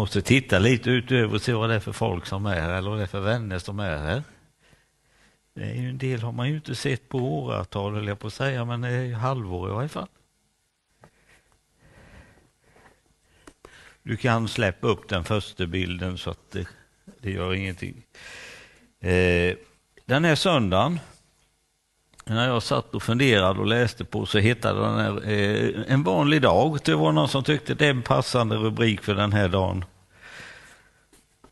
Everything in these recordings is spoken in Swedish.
måste titta lite utöver och se vad det är för folk som är här eller vad det är för vänner som är här. Det är en del har man ju inte sett på åratal, höll jag på att säga, men det är halvår i varje fall. Du kan släppa upp den första bilden så att det, det gör ingenting. Eh, den här söndagen, när jag satt och funderade och läste på så hittade den här, eh, En vanlig dag. Det var någon som tyckte det är en passande rubrik för den här dagen.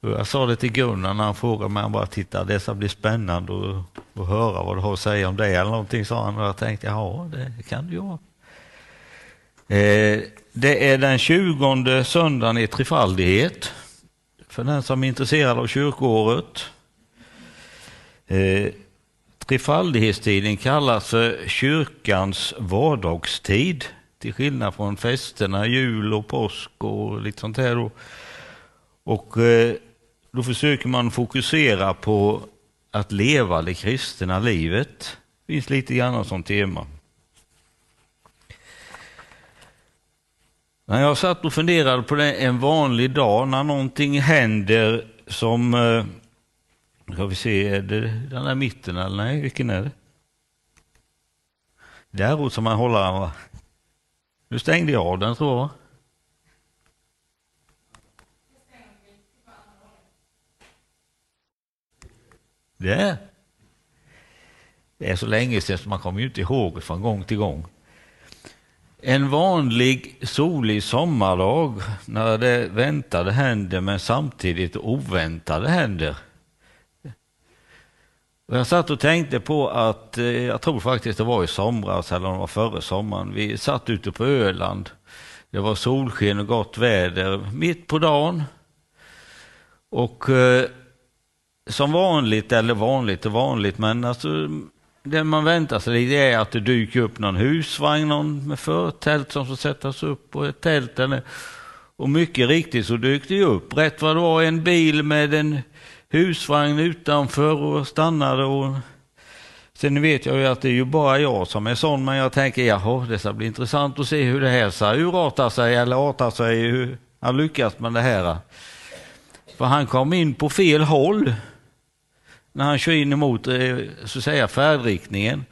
Jag sa det till Gunnar när han frågade mig, han bara titta, det ska bli spännande att, att höra vad du har att säga om det eller någonting, sa han. Och jag tänkte, ja, det kan det ju vara. Eh, det är den tjugonde söndagen i trefaldighet, för den som är intresserad av kyrkoåret. Eh, trefaldighetstiden kallas för kyrkans vardagstid, till skillnad från festerna, jul och påsk och lite sånt här. Då. Och eh, då försöker man fokusera på att leva det kristna livet. Det finns lite grann som tema. När jag satt och funderade på det en vanlig dag när någonting händer som, eh, ska vi se, är det den där mitten eller nej, vilken är det? Däråt som man håller den va? Nu stängde jag av den tror jag. Det. det är så länge sedan så man kommer ju inte ihåg från gång till gång. En vanlig solig sommardag när det väntade händer men samtidigt oväntade händer. Jag satt och tänkte på att, eh, jag tror faktiskt det var i somras eller det var före sommaren, vi satt ute på Öland. Det var solsken och gott väder mitt på dagen. Och eh, som vanligt, eller vanligt och vanligt, men alltså det man väntar sig det är att det dyker upp någon husvagn någon med förtält som ska sättas upp och ett tält. Eller, och mycket riktigt så dök det upp. Rätt vad det var en bil med en husvagn utanför och stannade. Och... Sen vet jag ju att det är ju bara jag som är sån, men jag tänker jaha, det ska bli intressant att se hur det här ska urarta sig eller arta sig, hur han lyckas med det här. För han kom in på fel håll när han kör in emot eh, så att säga, färdriktningen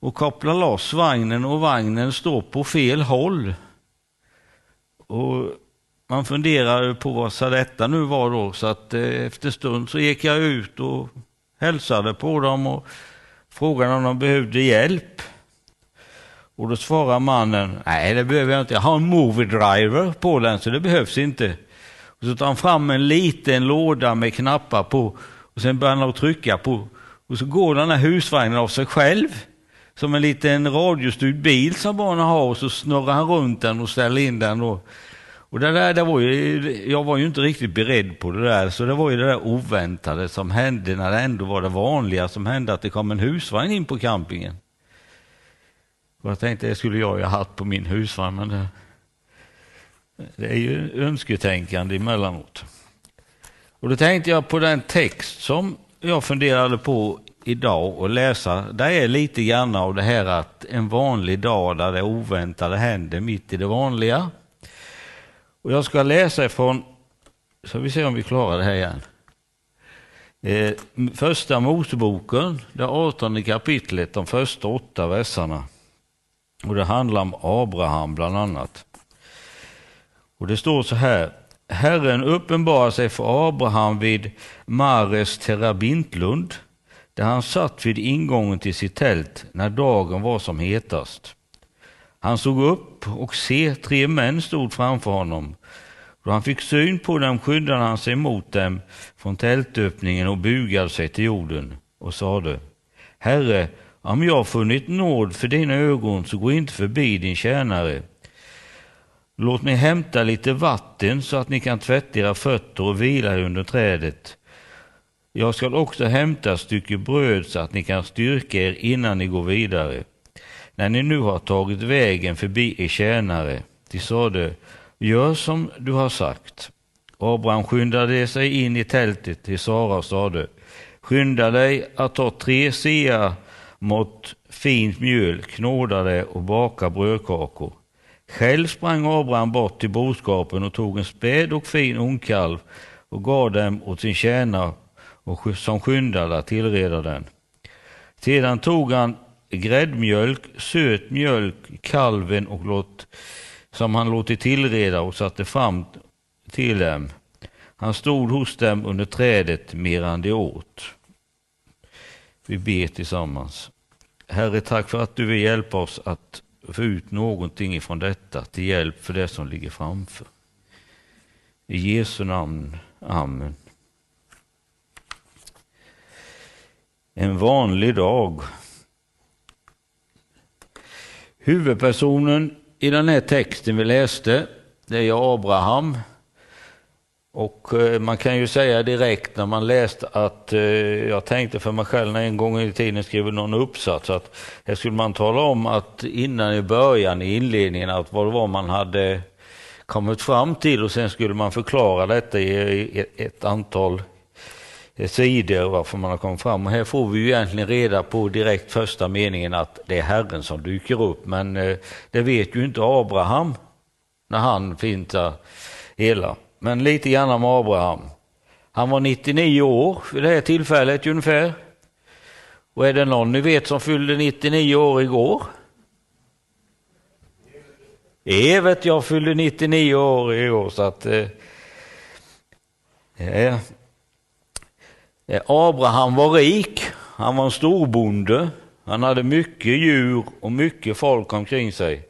och kopplar loss vagnen och vagnen står på fel håll. Och man funderar på vad så detta nu var då, så att eh, efter stund så gick jag ut och hälsade på dem och frågade om de behövde hjälp. Och då svarar mannen, nej det behöver jag inte, jag har en movie driver på den så det behövs inte. Och så tar han fram en liten låda med knappar på och sen börjar han trycka på och så går den här husvagnen av sig själv. Som en liten radiostyrd bil som barnen har och så snurrar han runt den och ställer in den. Och, och det där, det var ju, jag var ju inte riktigt beredd på det där, så det var ju det där oväntade som hände när det ändå var det vanliga som hände, att det kom en husvagn in på campingen. Och jag tänkte det skulle jag ju ha haft på min husvagn, men det, det är ju önsketänkande emellanåt. Och då tänkte jag på den text som jag funderade på idag och läsa. Det är lite grann av det här att en vanlig dag där det oväntade händer mitt i det vanliga. Och jag ska läsa ifrån, så vi ser om vi klarar det här igen. Eh, första Moseboken, det artonde kapitlet, de första åtta verserna. Och det handlar om Abraham bland annat. Och det står så här. Herren uppenbarar sig för Abraham vid Mares terabintlund, där han satt vid ingången till sitt tält när dagen var som hetast. Han såg upp och se, tre män stod framför honom. Då han fick syn på dem skyndade han sig mot dem från tältöppningen och bugade sig till jorden och sade, Herre, om jag funnit nåd för dina ögon så gå inte förbi din tjänare. Låt mig hämta lite vatten så att ni kan tvätta era fötter och vila under trädet. Jag skall också hämta ett stycke bröd så att ni kan styrka er innan ni går vidare. När ni nu har tagit vägen förbi er tjänare, de sade, gör som du har sagt. Abraham skyndade sig in i tältet till Sara och sade, skynda dig att ta tre sea mått fint mjöl, knåda det och baka brödkakor. Själv sprang Abraham bort till boskapen och tog en späd och fin ungkalv och gav dem åt sin tjänare och som skyndade att tillreda den. Sedan tog han gräddmjölk, söt mjölk, kalven och låt, som han låtit tillreda och satte fram till dem. Han stod hos dem under trädet medan de åt. Vi ber tillsammans. Herre, tack för att du vill hjälpa oss att få ut någonting ifrån detta till hjälp för det som ligger framför. I Jesu namn. Amen. En vanlig dag. Huvudpersonen i den här texten vi läste, det är Abraham. Och eh, man kan ju säga direkt när man läste att eh, jag tänkte för mig själv när en gång i tiden skrev någon uppsats att här skulle man tala om att innan i början i inledningen att vad det var man hade kommit fram till och sen skulle man förklara detta i ett antal eh, sidor varför man har kommit fram. Och här får vi ju egentligen reda på direkt första meningen att det är Herren som dyker upp. Men det vet ju inte Abraham när han fintar hela. Men lite grann om Abraham. Han var 99 år vid det här tillfället ungefär. Och är det någon ni vet som fyllde 99 år igår? Evert, jag fyllde 99 år i år så att eh, eh, Abraham var rik, han var en storbonde, han hade mycket djur och mycket folk omkring sig.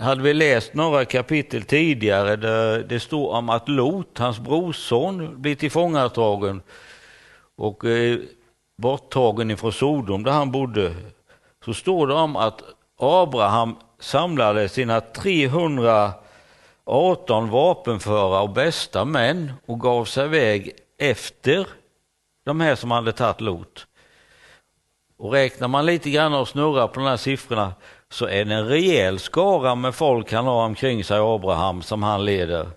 Hade vi läst några kapitel tidigare där det står om att Lot, hans brorson, blir tillfångatagen och eh, borttagen ifrån Sodom där han bodde, så står det om att Abraham samlade sina 318 vapenföra och bästa män och gav sig iväg efter de här som hade tagit Lot. Och räknar man lite grann och snurrar på de här siffrorna så är det en rejäl skara med folk han har omkring sig, Abraham, som han leder.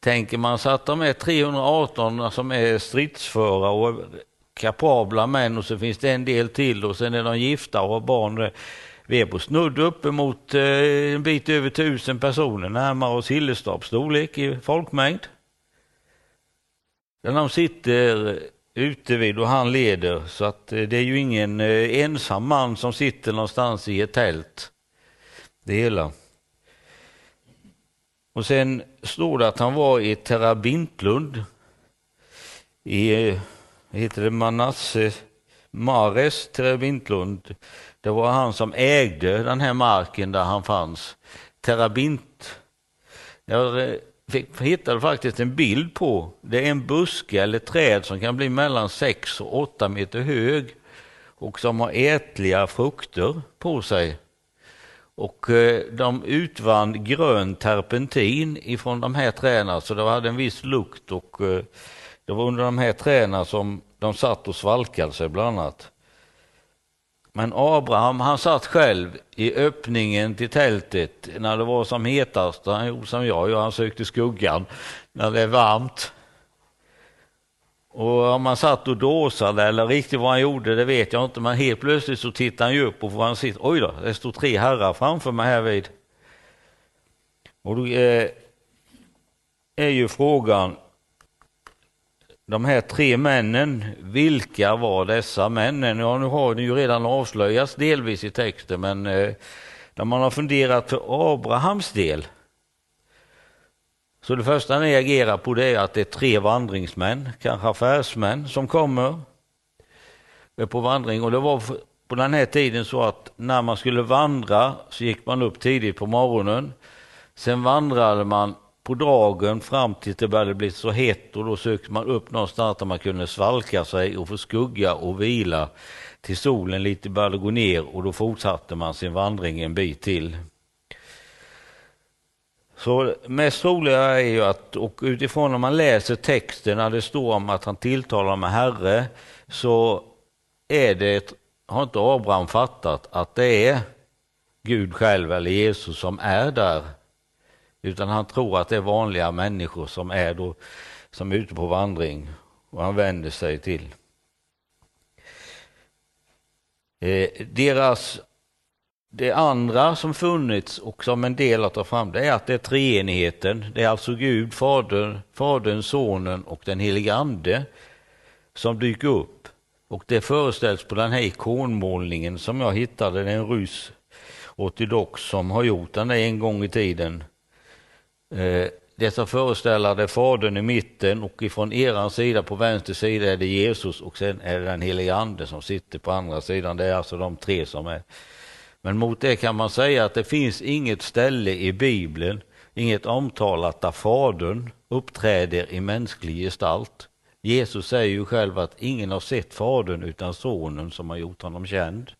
Tänker man sig att de är 318 som är stridsföra och kapabla män och så finns det en del till och sen är de gifta och har barn. Vi är på snudd uppemot eh, en bit över tusen personer, närmare oss Hillestorps storlek i folkmängd. Där de sitter ute vid och han leder så att eh, det är ju ingen eh, ensam man som sitter någonstans i ett tält. Det hela. Och sen står det att han var i Terabintlund i, eh, heter det Manasse, Mares Terabintlund. Det var han som ägde den här marken där han fanns. Terabint. Jag hittade faktiskt en bild på, det är en buske eller träd som kan bli mellan 6 och 8 meter hög och som har ätliga frukter på sig. Och eh, de utvann grön terpentin ifrån de här träden, så det hade en viss lukt och eh, det var under de här träden som de satt och svalkade sig bland annat. Men Abraham han satt själv i öppningen till tältet när det var som hetast. Han gjorde som jag gör, han sökte skuggan när det är varmt. Och om han satt och dåsade eller riktigt vad han gjorde det vet jag inte men helt plötsligt så tittade han ju upp och får han sitt. oj då, det står tre herrar framför mig här vid. Och då eh, är ju frågan, de här tre männen, vilka var dessa männen? Ja, nu har det ju redan avslöjats delvis i texten, men eh, när man har funderat för Abrahams del, så det första ni reagerar på det är att det är tre vandringsmän, kanske affärsmän, som kommer på vandring. Och det var på den här tiden så att när man skulle vandra så gick man upp tidigt på morgonen. Sen vandrade man på dragen fram till det började bli så hett och då sökte man upp någonstans där man kunde svalka sig och få skugga och vila till solen lite började gå ner och då fortsatte man sin vandring en bit till. Så mest troliga är ju att, och utifrån när man läser texten när det står om att han tilltalar med Herre, så är det, har inte Abraham fattat att det är Gud själv eller Jesus som är där utan han tror att det är vanliga människor som är, då, som är ute på vandring och han vänder sig till. Eh, deras det andra som funnits och som en del att ta fram, det är att det är treenigheten. Det är alltså Gud, Fadern, Fadern, Sonen och den helige Ande som dyker upp. Och det föreställs på den här ikonmålningen som jag hittade, det är en ryss ortodox som har gjort den en gång i tiden. Eh, det som föreställer det Fadern i mitten och ifrån er sida på vänster sida är det Jesus och sen är det den helige Ande som sitter på andra sidan. Det är alltså de tre som är. Men mot det kan man säga att det finns inget ställe i Bibeln, inget omtalat där Fadern uppträder i mänsklig gestalt. Jesus säger ju själv att ingen har sett Fadern utan Sonen som har gjort honom känd.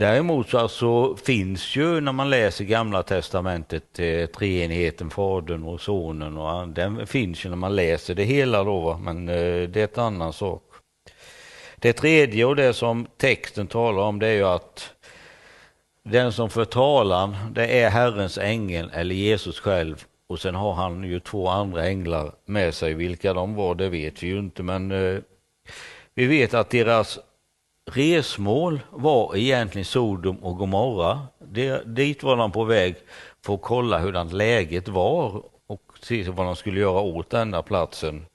Däremot så alltså finns ju när man läser Gamla Testamentet eh, treenigheten, Fadern och Sonen och den finns ju när man läser det hela då, men eh, det är ett annan sak. Det tredje och det som texten talar om det är ju att den som för talan det är Herrens ängel eller Jesus själv och sen har han ju två andra änglar med sig. Vilka de var det vet vi ju inte men eh, vi vet att deras resmål var egentligen Sodom och Gomorra. Det, dit var de på väg för att kolla hurdant läget var och se vad de skulle göra åt denna platsen.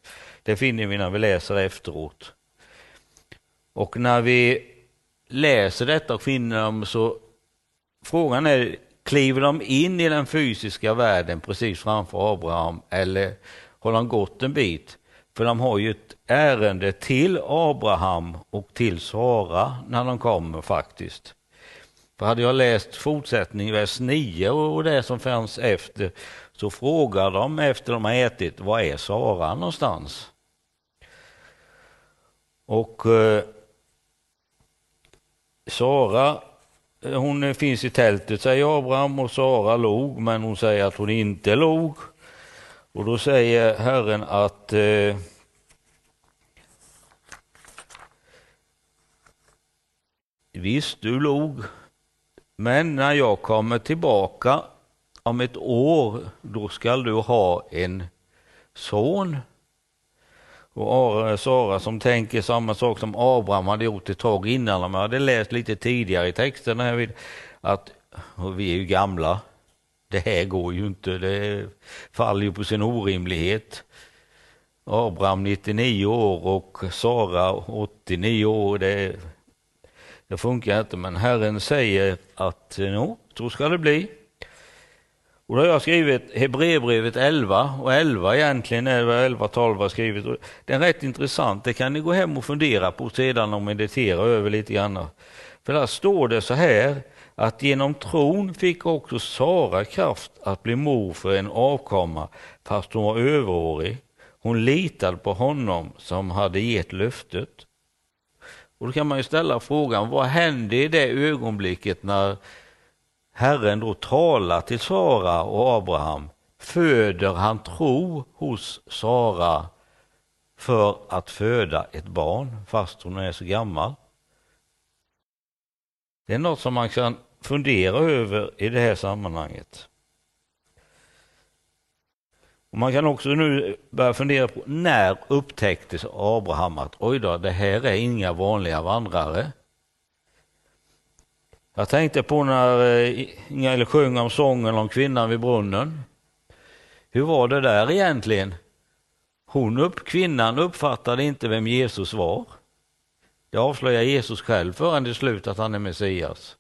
Det finner vi när vi läser efteråt. Och när vi läser detta och finner dem så frågan är, kliver de in i den fysiska världen precis framför Abraham eller har de gått en bit? För de har ju ett ärende till Abraham och till Sara när de kommer faktiskt. För hade jag läst fortsättning vers 9 och det som fanns efter så frågar de efter de har ätit, var är Sara någonstans? Och eh, Sara, hon finns i tältet säger Abraham och Sara log, men hon säger att hon inte log. Och då säger Herren att eh, Visst, du log, men när jag kommer tillbaka om ett år, då skall du ha en son. Och Sara som tänker samma sak som Abraham hade gjort ett tag innan, Om jag hade läst lite tidigare i texten här att vi är ju gamla. Det här går ju inte, det faller ju på sin orimlighet. Abraham 99 år och Sara 89 år, det, det funkar inte. Men Herren säger att no, så ska det bli. Och då har jag skrivit Hebreerbrevet 11 och 11 egentligen är det 11, 12 har skrivit. Det är rätt intressant, det kan ni gå hem och fundera på sedan och meditera över lite grann. För där står det så här att genom tron fick också Sara kraft att bli mor för en avkomma fast hon var överårig. Hon litade på honom som hade gett löftet. Och då kan man ju ställa frågan, vad hände i det ögonblicket när Herren då talar till Sara och Abraham, föder han tro hos Sara för att föda ett barn fast hon är så gammal. Det är något som man kan fundera över i det här sammanhanget. Och man kan också nu börja fundera på när upptäcktes Abraham att oj då, det här är inga vanliga vandrare. Jag tänkte på när eh, sjöng om sången om kvinnan vid brunnen. Hur var det där egentligen? Hon upp, kvinnan uppfattade inte vem Jesus var. Det avslöjar Jesus själv förrän till slut att han är Messias.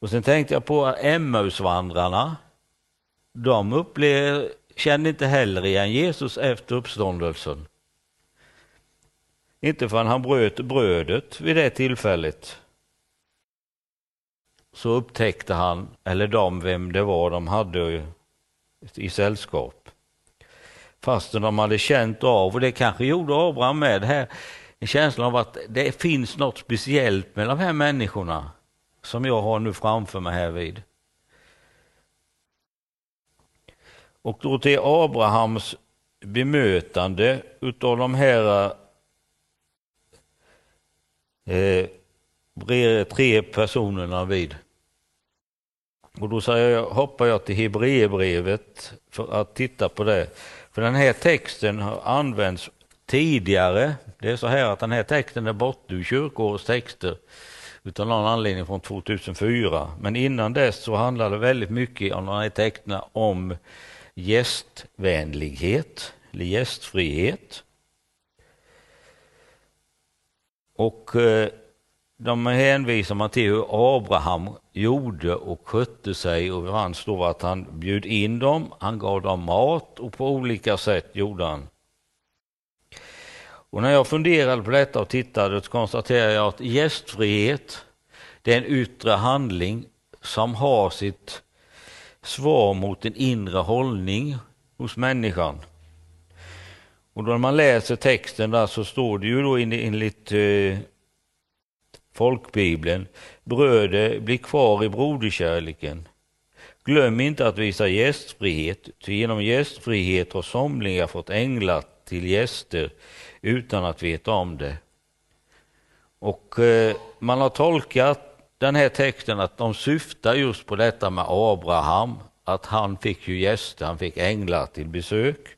Och sen tänkte jag på Emmausvandrarna. De upplever, kände inte heller igen Jesus efter uppståndelsen. Inte förrän han bröt brödet vid det tillfället. Så upptäckte han, eller de, vem det var de hade i sällskap. Fastän de hade känt av, och det kanske gjorde Abraham med, här, en känsla av att det finns något speciellt med de här människorna som jag har nu framför mig här vid. Och då till Abrahams bemötande utav de här eh, tre personerna vid. Och då säger jag, hoppar jag till Hebreerbrevet för att titta på det. För den här texten har använts tidigare. Det är så här att den här texten är borta ur kyrkårets texter utan någon anledning från 2004. Men innan dess så handlade väldigt mycket om de här texterna om gästvänlighet eller gästfrihet. Och eh, de hänvisar man till hur Abraham gjorde och skötte sig och han står att han bjöd in dem, han gav dem mat och på olika sätt gjorde han. Och när jag funderade på detta och tittade så konstaterade jag att gästfrihet det är en yttre handling som har sitt svar mot en inre hållning hos människan. Och då man läser texten där så står det ju då enligt eh, folkbibeln, bröder, bli kvar i broderkärleken. Glöm inte att visa gästfrihet, ty genom gästfrihet har somliga fått änglat till gäster utan att veta om det. Och eh, man har tolkat den här texten att de syftar just på detta med Abraham, att han fick ju gäster, han fick änglar till besök.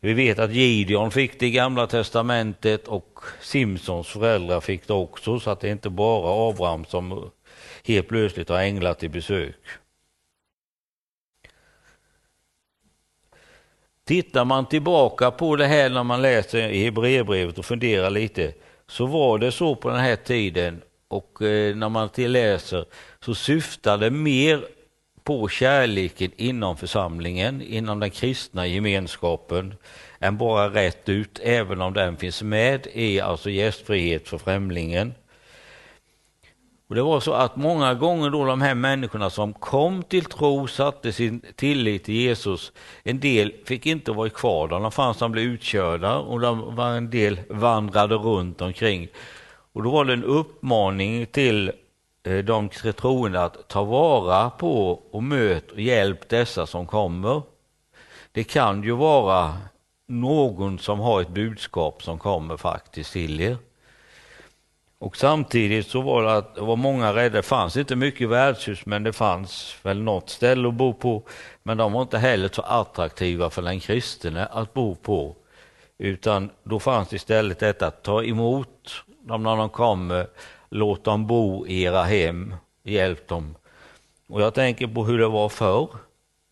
Vi vet att Gideon fick det i Gamla Testamentet och Simsons föräldrar fick det också, så att det är inte bara Abraham som helt plötsligt har änglar till besök. Tittar man tillbaka på det här när man läser i Hebreerbrevet och funderar lite, så var det så på den här tiden och eh, när man läser så syftar det mer på kärleken inom församlingen, inom den kristna gemenskapen, än bara rätt ut, även om den finns med i alltså gästfrihet för främlingen. Och Det var så att många gånger då de här människorna som kom till tro, satte sin tillit till Jesus, en del fick inte vara kvar där, de fanns de blev utkörda och de var en del vandrade runt omkring. Och då var det en uppmaning till eh, de troende att ta vara på och möt och hjälp dessa som kommer. Det kan ju vara någon som har ett budskap som kommer faktiskt till er. Och samtidigt så var det att var många rädda. Det fanns inte mycket värdshus, men det fanns väl något ställe att bo på. Men de var inte heller så attraktiva för den kristne att bo på. Utan då fanns istället detta att ta emot dem när de kommer, låt dem bo i era hem, hjälp dem. Och jag tänker på hur det var förr.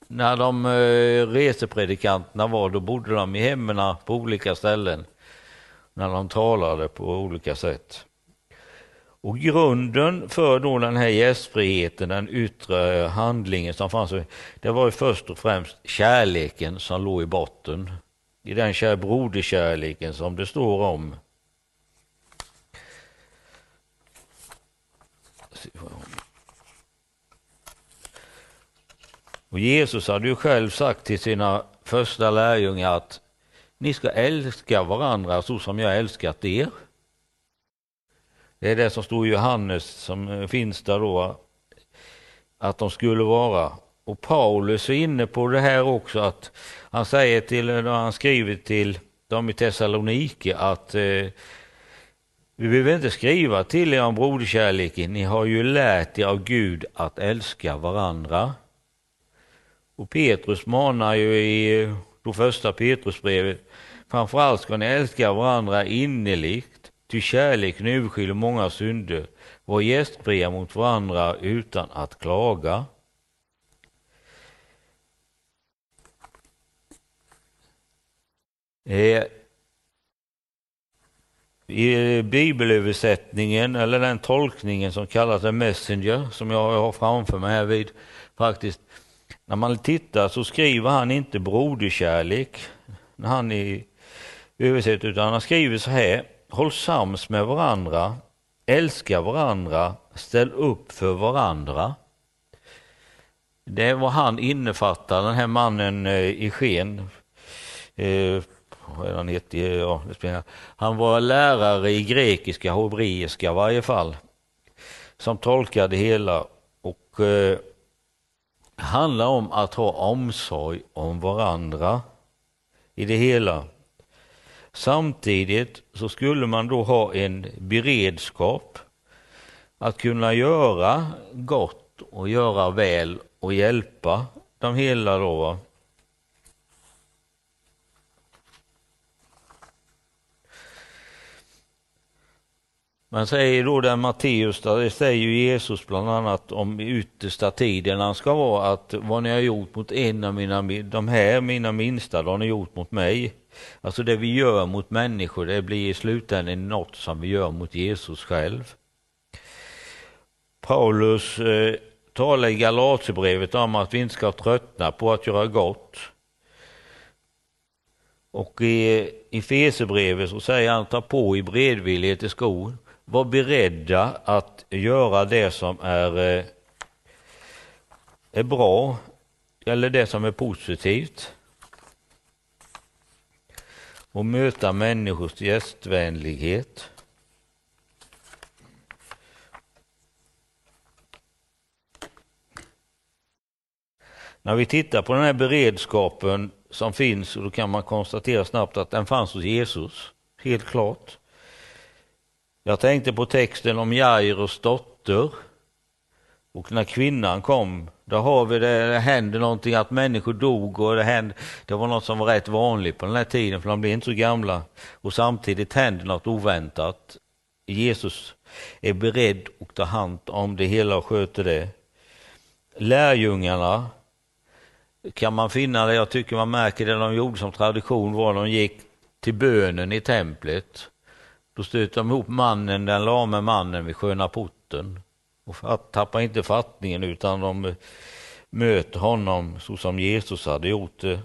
När de eh, resepredikanterna var, då bodde de i hemmen på olika ställen. När de talade på olika sätt. Och grunden för då den här gästfriheten, den yttre handlingen som fanns, det var ju först och främst kärleken som låg i botten. I den kär broderkärleken som det står om. Och Jesus hade ju själv sagt till sina första lärjungar att ni ska älska varandra så som jag älskat er. Det är det som står i Johannes som eh, finns där då, att de skulle vara. Och Paulus är inne på det här också, att han säger till, när han skriver till dem i Thessalonike att eh, vi behöver inte skriva till er om broderkärleken, ni har ju lärt er av Gud att älska varandra. Och Petrus manar ju i eh, det första Petrusbrevet, framförallt ska ni älska varandra innerligt, ty kärleken överskyller många synder. Var gästfria mot varandra utan att klaga. Eh, i bibelöversättningen, eller den tolkningen som kallas en messenger, som jag har framför mig här vid, faktiskt, när man tittar så skriver han inte broderkärlek när han är översatt, utan han skriver så här, håll sams med varandra, älska varandra, ställ upp för varandra. Det var han innefattar, den här mannen eh, i sken, eh, han hette, ja, han var lärare i grekiska, hebreiska i varje fall, som tolkade hela och eh, handlar om att ha omsorg om varandra i det hela. Samtidigt så skulle man då ha en beredskap att kunna göra gott och göra väl och hjälpa de hela då. Va? Man säger då där Matteus, det säger ju Jesus bland annat om yttersta tiden han ska vara att vad ni har gjort mot en av mina, de här mina minsta, det har ni gjort mot mig. Alltså det vi gör mot människor, det blir i slutändan något som vi gör mot Jesus själv. Paulus eh, talar i Galaterbrevet om att vi inte ska tröttna på att göra gott. Och i, i Fesebrevet så säger han ta på i bredvillighet i skon. Var beredda att göra det som är, eh, är bra eller det som är positivt. Och möta människors gästvänlighet. När vi tittar på den här beredskapen som finns, då kan man konstatera snabbt att den fanns hos Jesus, helt klart. Jag tänkte på texten om Jairus dotter. Och när kvinnan kom, då har vi det, det hände någonting att människor dog och det, hände, det var något som var rätt vanligt på den här tiden för de blev inte så gamla. Och samtidigt hände något oväntat. Jesus är beredd att ta hand om det hela och sköter det. Lärjungarna kan man finna det, jag tycker man märker det de gjorde som tradition var de gick till bönen i templet. Då stöter de ihop mannen, den lame mannen vid sköna porten och tappar inte fattningen utan de möter honom så som Jesus hade gjort det.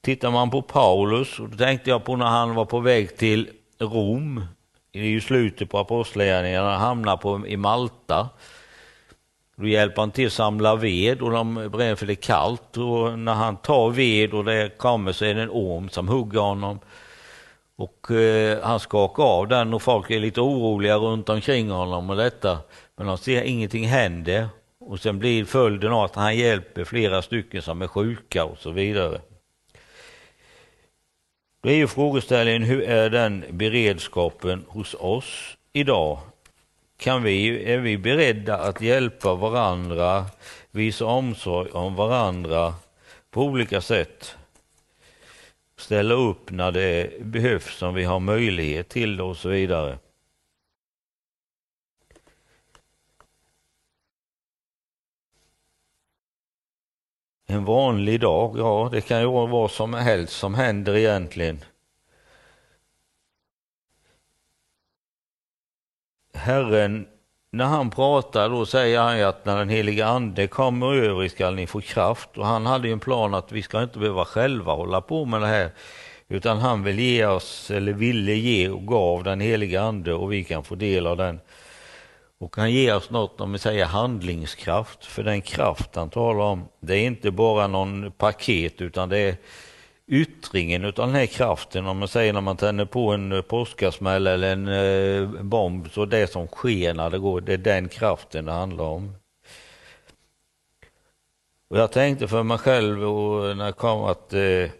Tittar man på Paulus, då tänkte jag på när han var på väg till Rom, det är ju slutet på apostlagärningarna, han hamnar på, i Malta. Då hjälper han till att samla ved och de bränner för det är kallt och när han tar ved och det kommer så är det en orm som hugger honom. Och eh, han skakar av den och folk är lite oroliga runt omkring honom och detta. Men de ser ingenting händer. Och sen blir följden av att han hjälper flera stycken som är sjuka och så vidare. Då är ju frågeställningen, hur är den beredskapen hos oss idag? Kan vi, är vi beredda att hjälpa varandra, visa omsorg om varandra på olika sätt? Ställa upp när det behövs, om vi har möjlighet till det och så vidare. En vanlig dag, ja det kan ju vara vad som helst som händer egentligen. Herren när han pratar då säger han ju att när den heliga ande kommer över skall ni få kraft och han hade ju en plan att vi ska inte behöva själva hålla på med det här utan han vill ge oss, eller ville ge och gav den heliga ande och vi kan få del av den. Och han ger oss något, om vi säger handlingskraft, för den kraft han talar om, det är inte bara någon paket utan det är yttringen av den här kraften, om man säger när man tänder på en eh, påskasmäll eller en eh, bomb, så det som sker när det går, det är den kraften det handlar om. Och jag tänkte för mig själv och när jag kom att eh,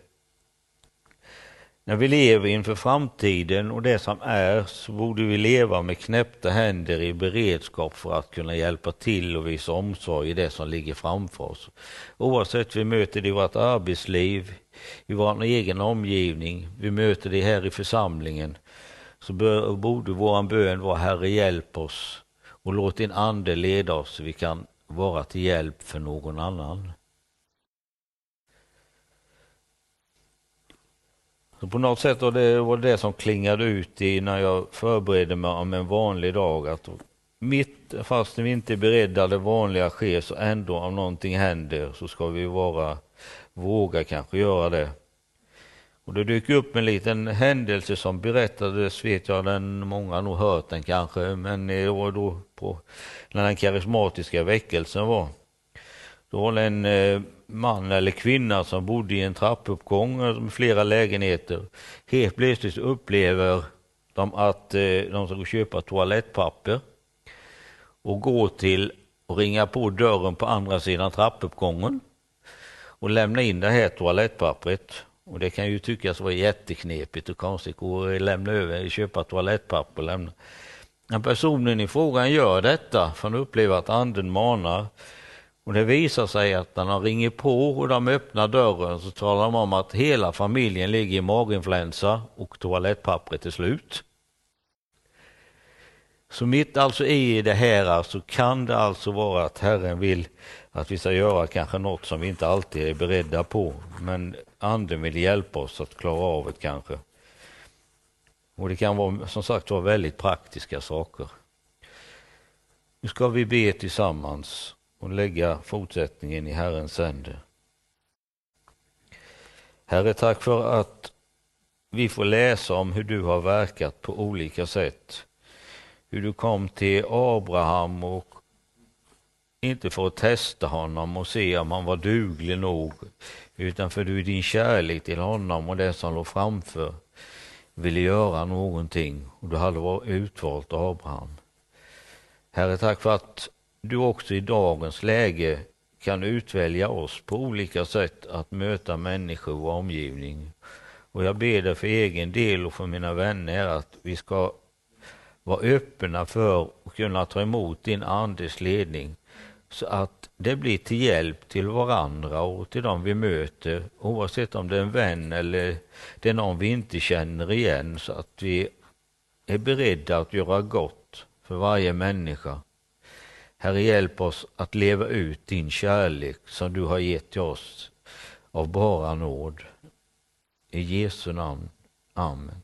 när vi lever inför framtiden och det som är så borde vi leva med knäppta händer i beredskap för att kunna hjälpa till och visa omsorg i det som ligger framför oss. Oavsett vi möter det i vårt arbetsliv, i vår egen omgivning, vi möter det här i församlingen, så bör, borde vår bön vara Herre hjälp oss och låt din ande leda oss så vi kan vara till hjälp för någon annan. Så på något sätt var det, var det som klingade ut i när jag förberedde mig om en vanlig dag. Att mitt, fast vi inte är beredda det vanliga sker, så ändå om någonting händer så ska vi vara, våga kanske göra det. Och det dök upp en liten händelse som berättades, vet jag, den, många har nog hört den kanske, men det var då på, när den karismatiska väckelsen var. Då var det en eh, man eller kvinna som bodde i en trappuppgång eh, med flera lägenheter. Helt plötsligt upplever de att eh, de ska köpa toalettpapper och gå till och ringa på dörren på andra sidan trappuppgången och lämna in det här toalettpappret. Och det kan ju tyckas vara jätteknepigt och konstigt att lämna över, köpa toalettpapper och lämna. Men personen i frågan gör detta, för han upplever att anden manar, och det visar sig att när de ringer på och de öppnar dörren så talar de om att hela familjen ligger i maginfluensa och toalettpappret är slut. Så mitt alltså i det här alltså kan det alltså vara att Herren vill att vi ska göra kanske något som vi inte alltid är beredda på. Men anden vill hjälpa oss att klara av det kanske. Och det kan vara som sagt vara väldigt praktiska saker. Nu ska vi be tillsammans och lägga fortsättningen i Herrens händer. Herre, tack för att vi får läsa om hur du har verkat på olika sätt. Hur du kom till Abraham och inte för att testa honom och se om han var duglig nog, utan för du i din kärlek till honom och det som låg framför ville göra någonting och du hade utvalt Abraham. Herre, tack för att du också i dagens läge kan utvälja oss på olika sätt att möta människor och omgivning. Och jag ber dig för egen del och för mina vänner att vi ska vara öppna för att kunna ta emot din andes ledning så att det blir till hjälp till varandra och till dem vi möter oavsett om det är en vän eller det är någon vi inte känner igen så att vi är beredda att göra gott för varje människa. Herre, hjälp oss att leva ut din kärlek som du har gett till oss av bara nåd. I Jesu namn. Amen.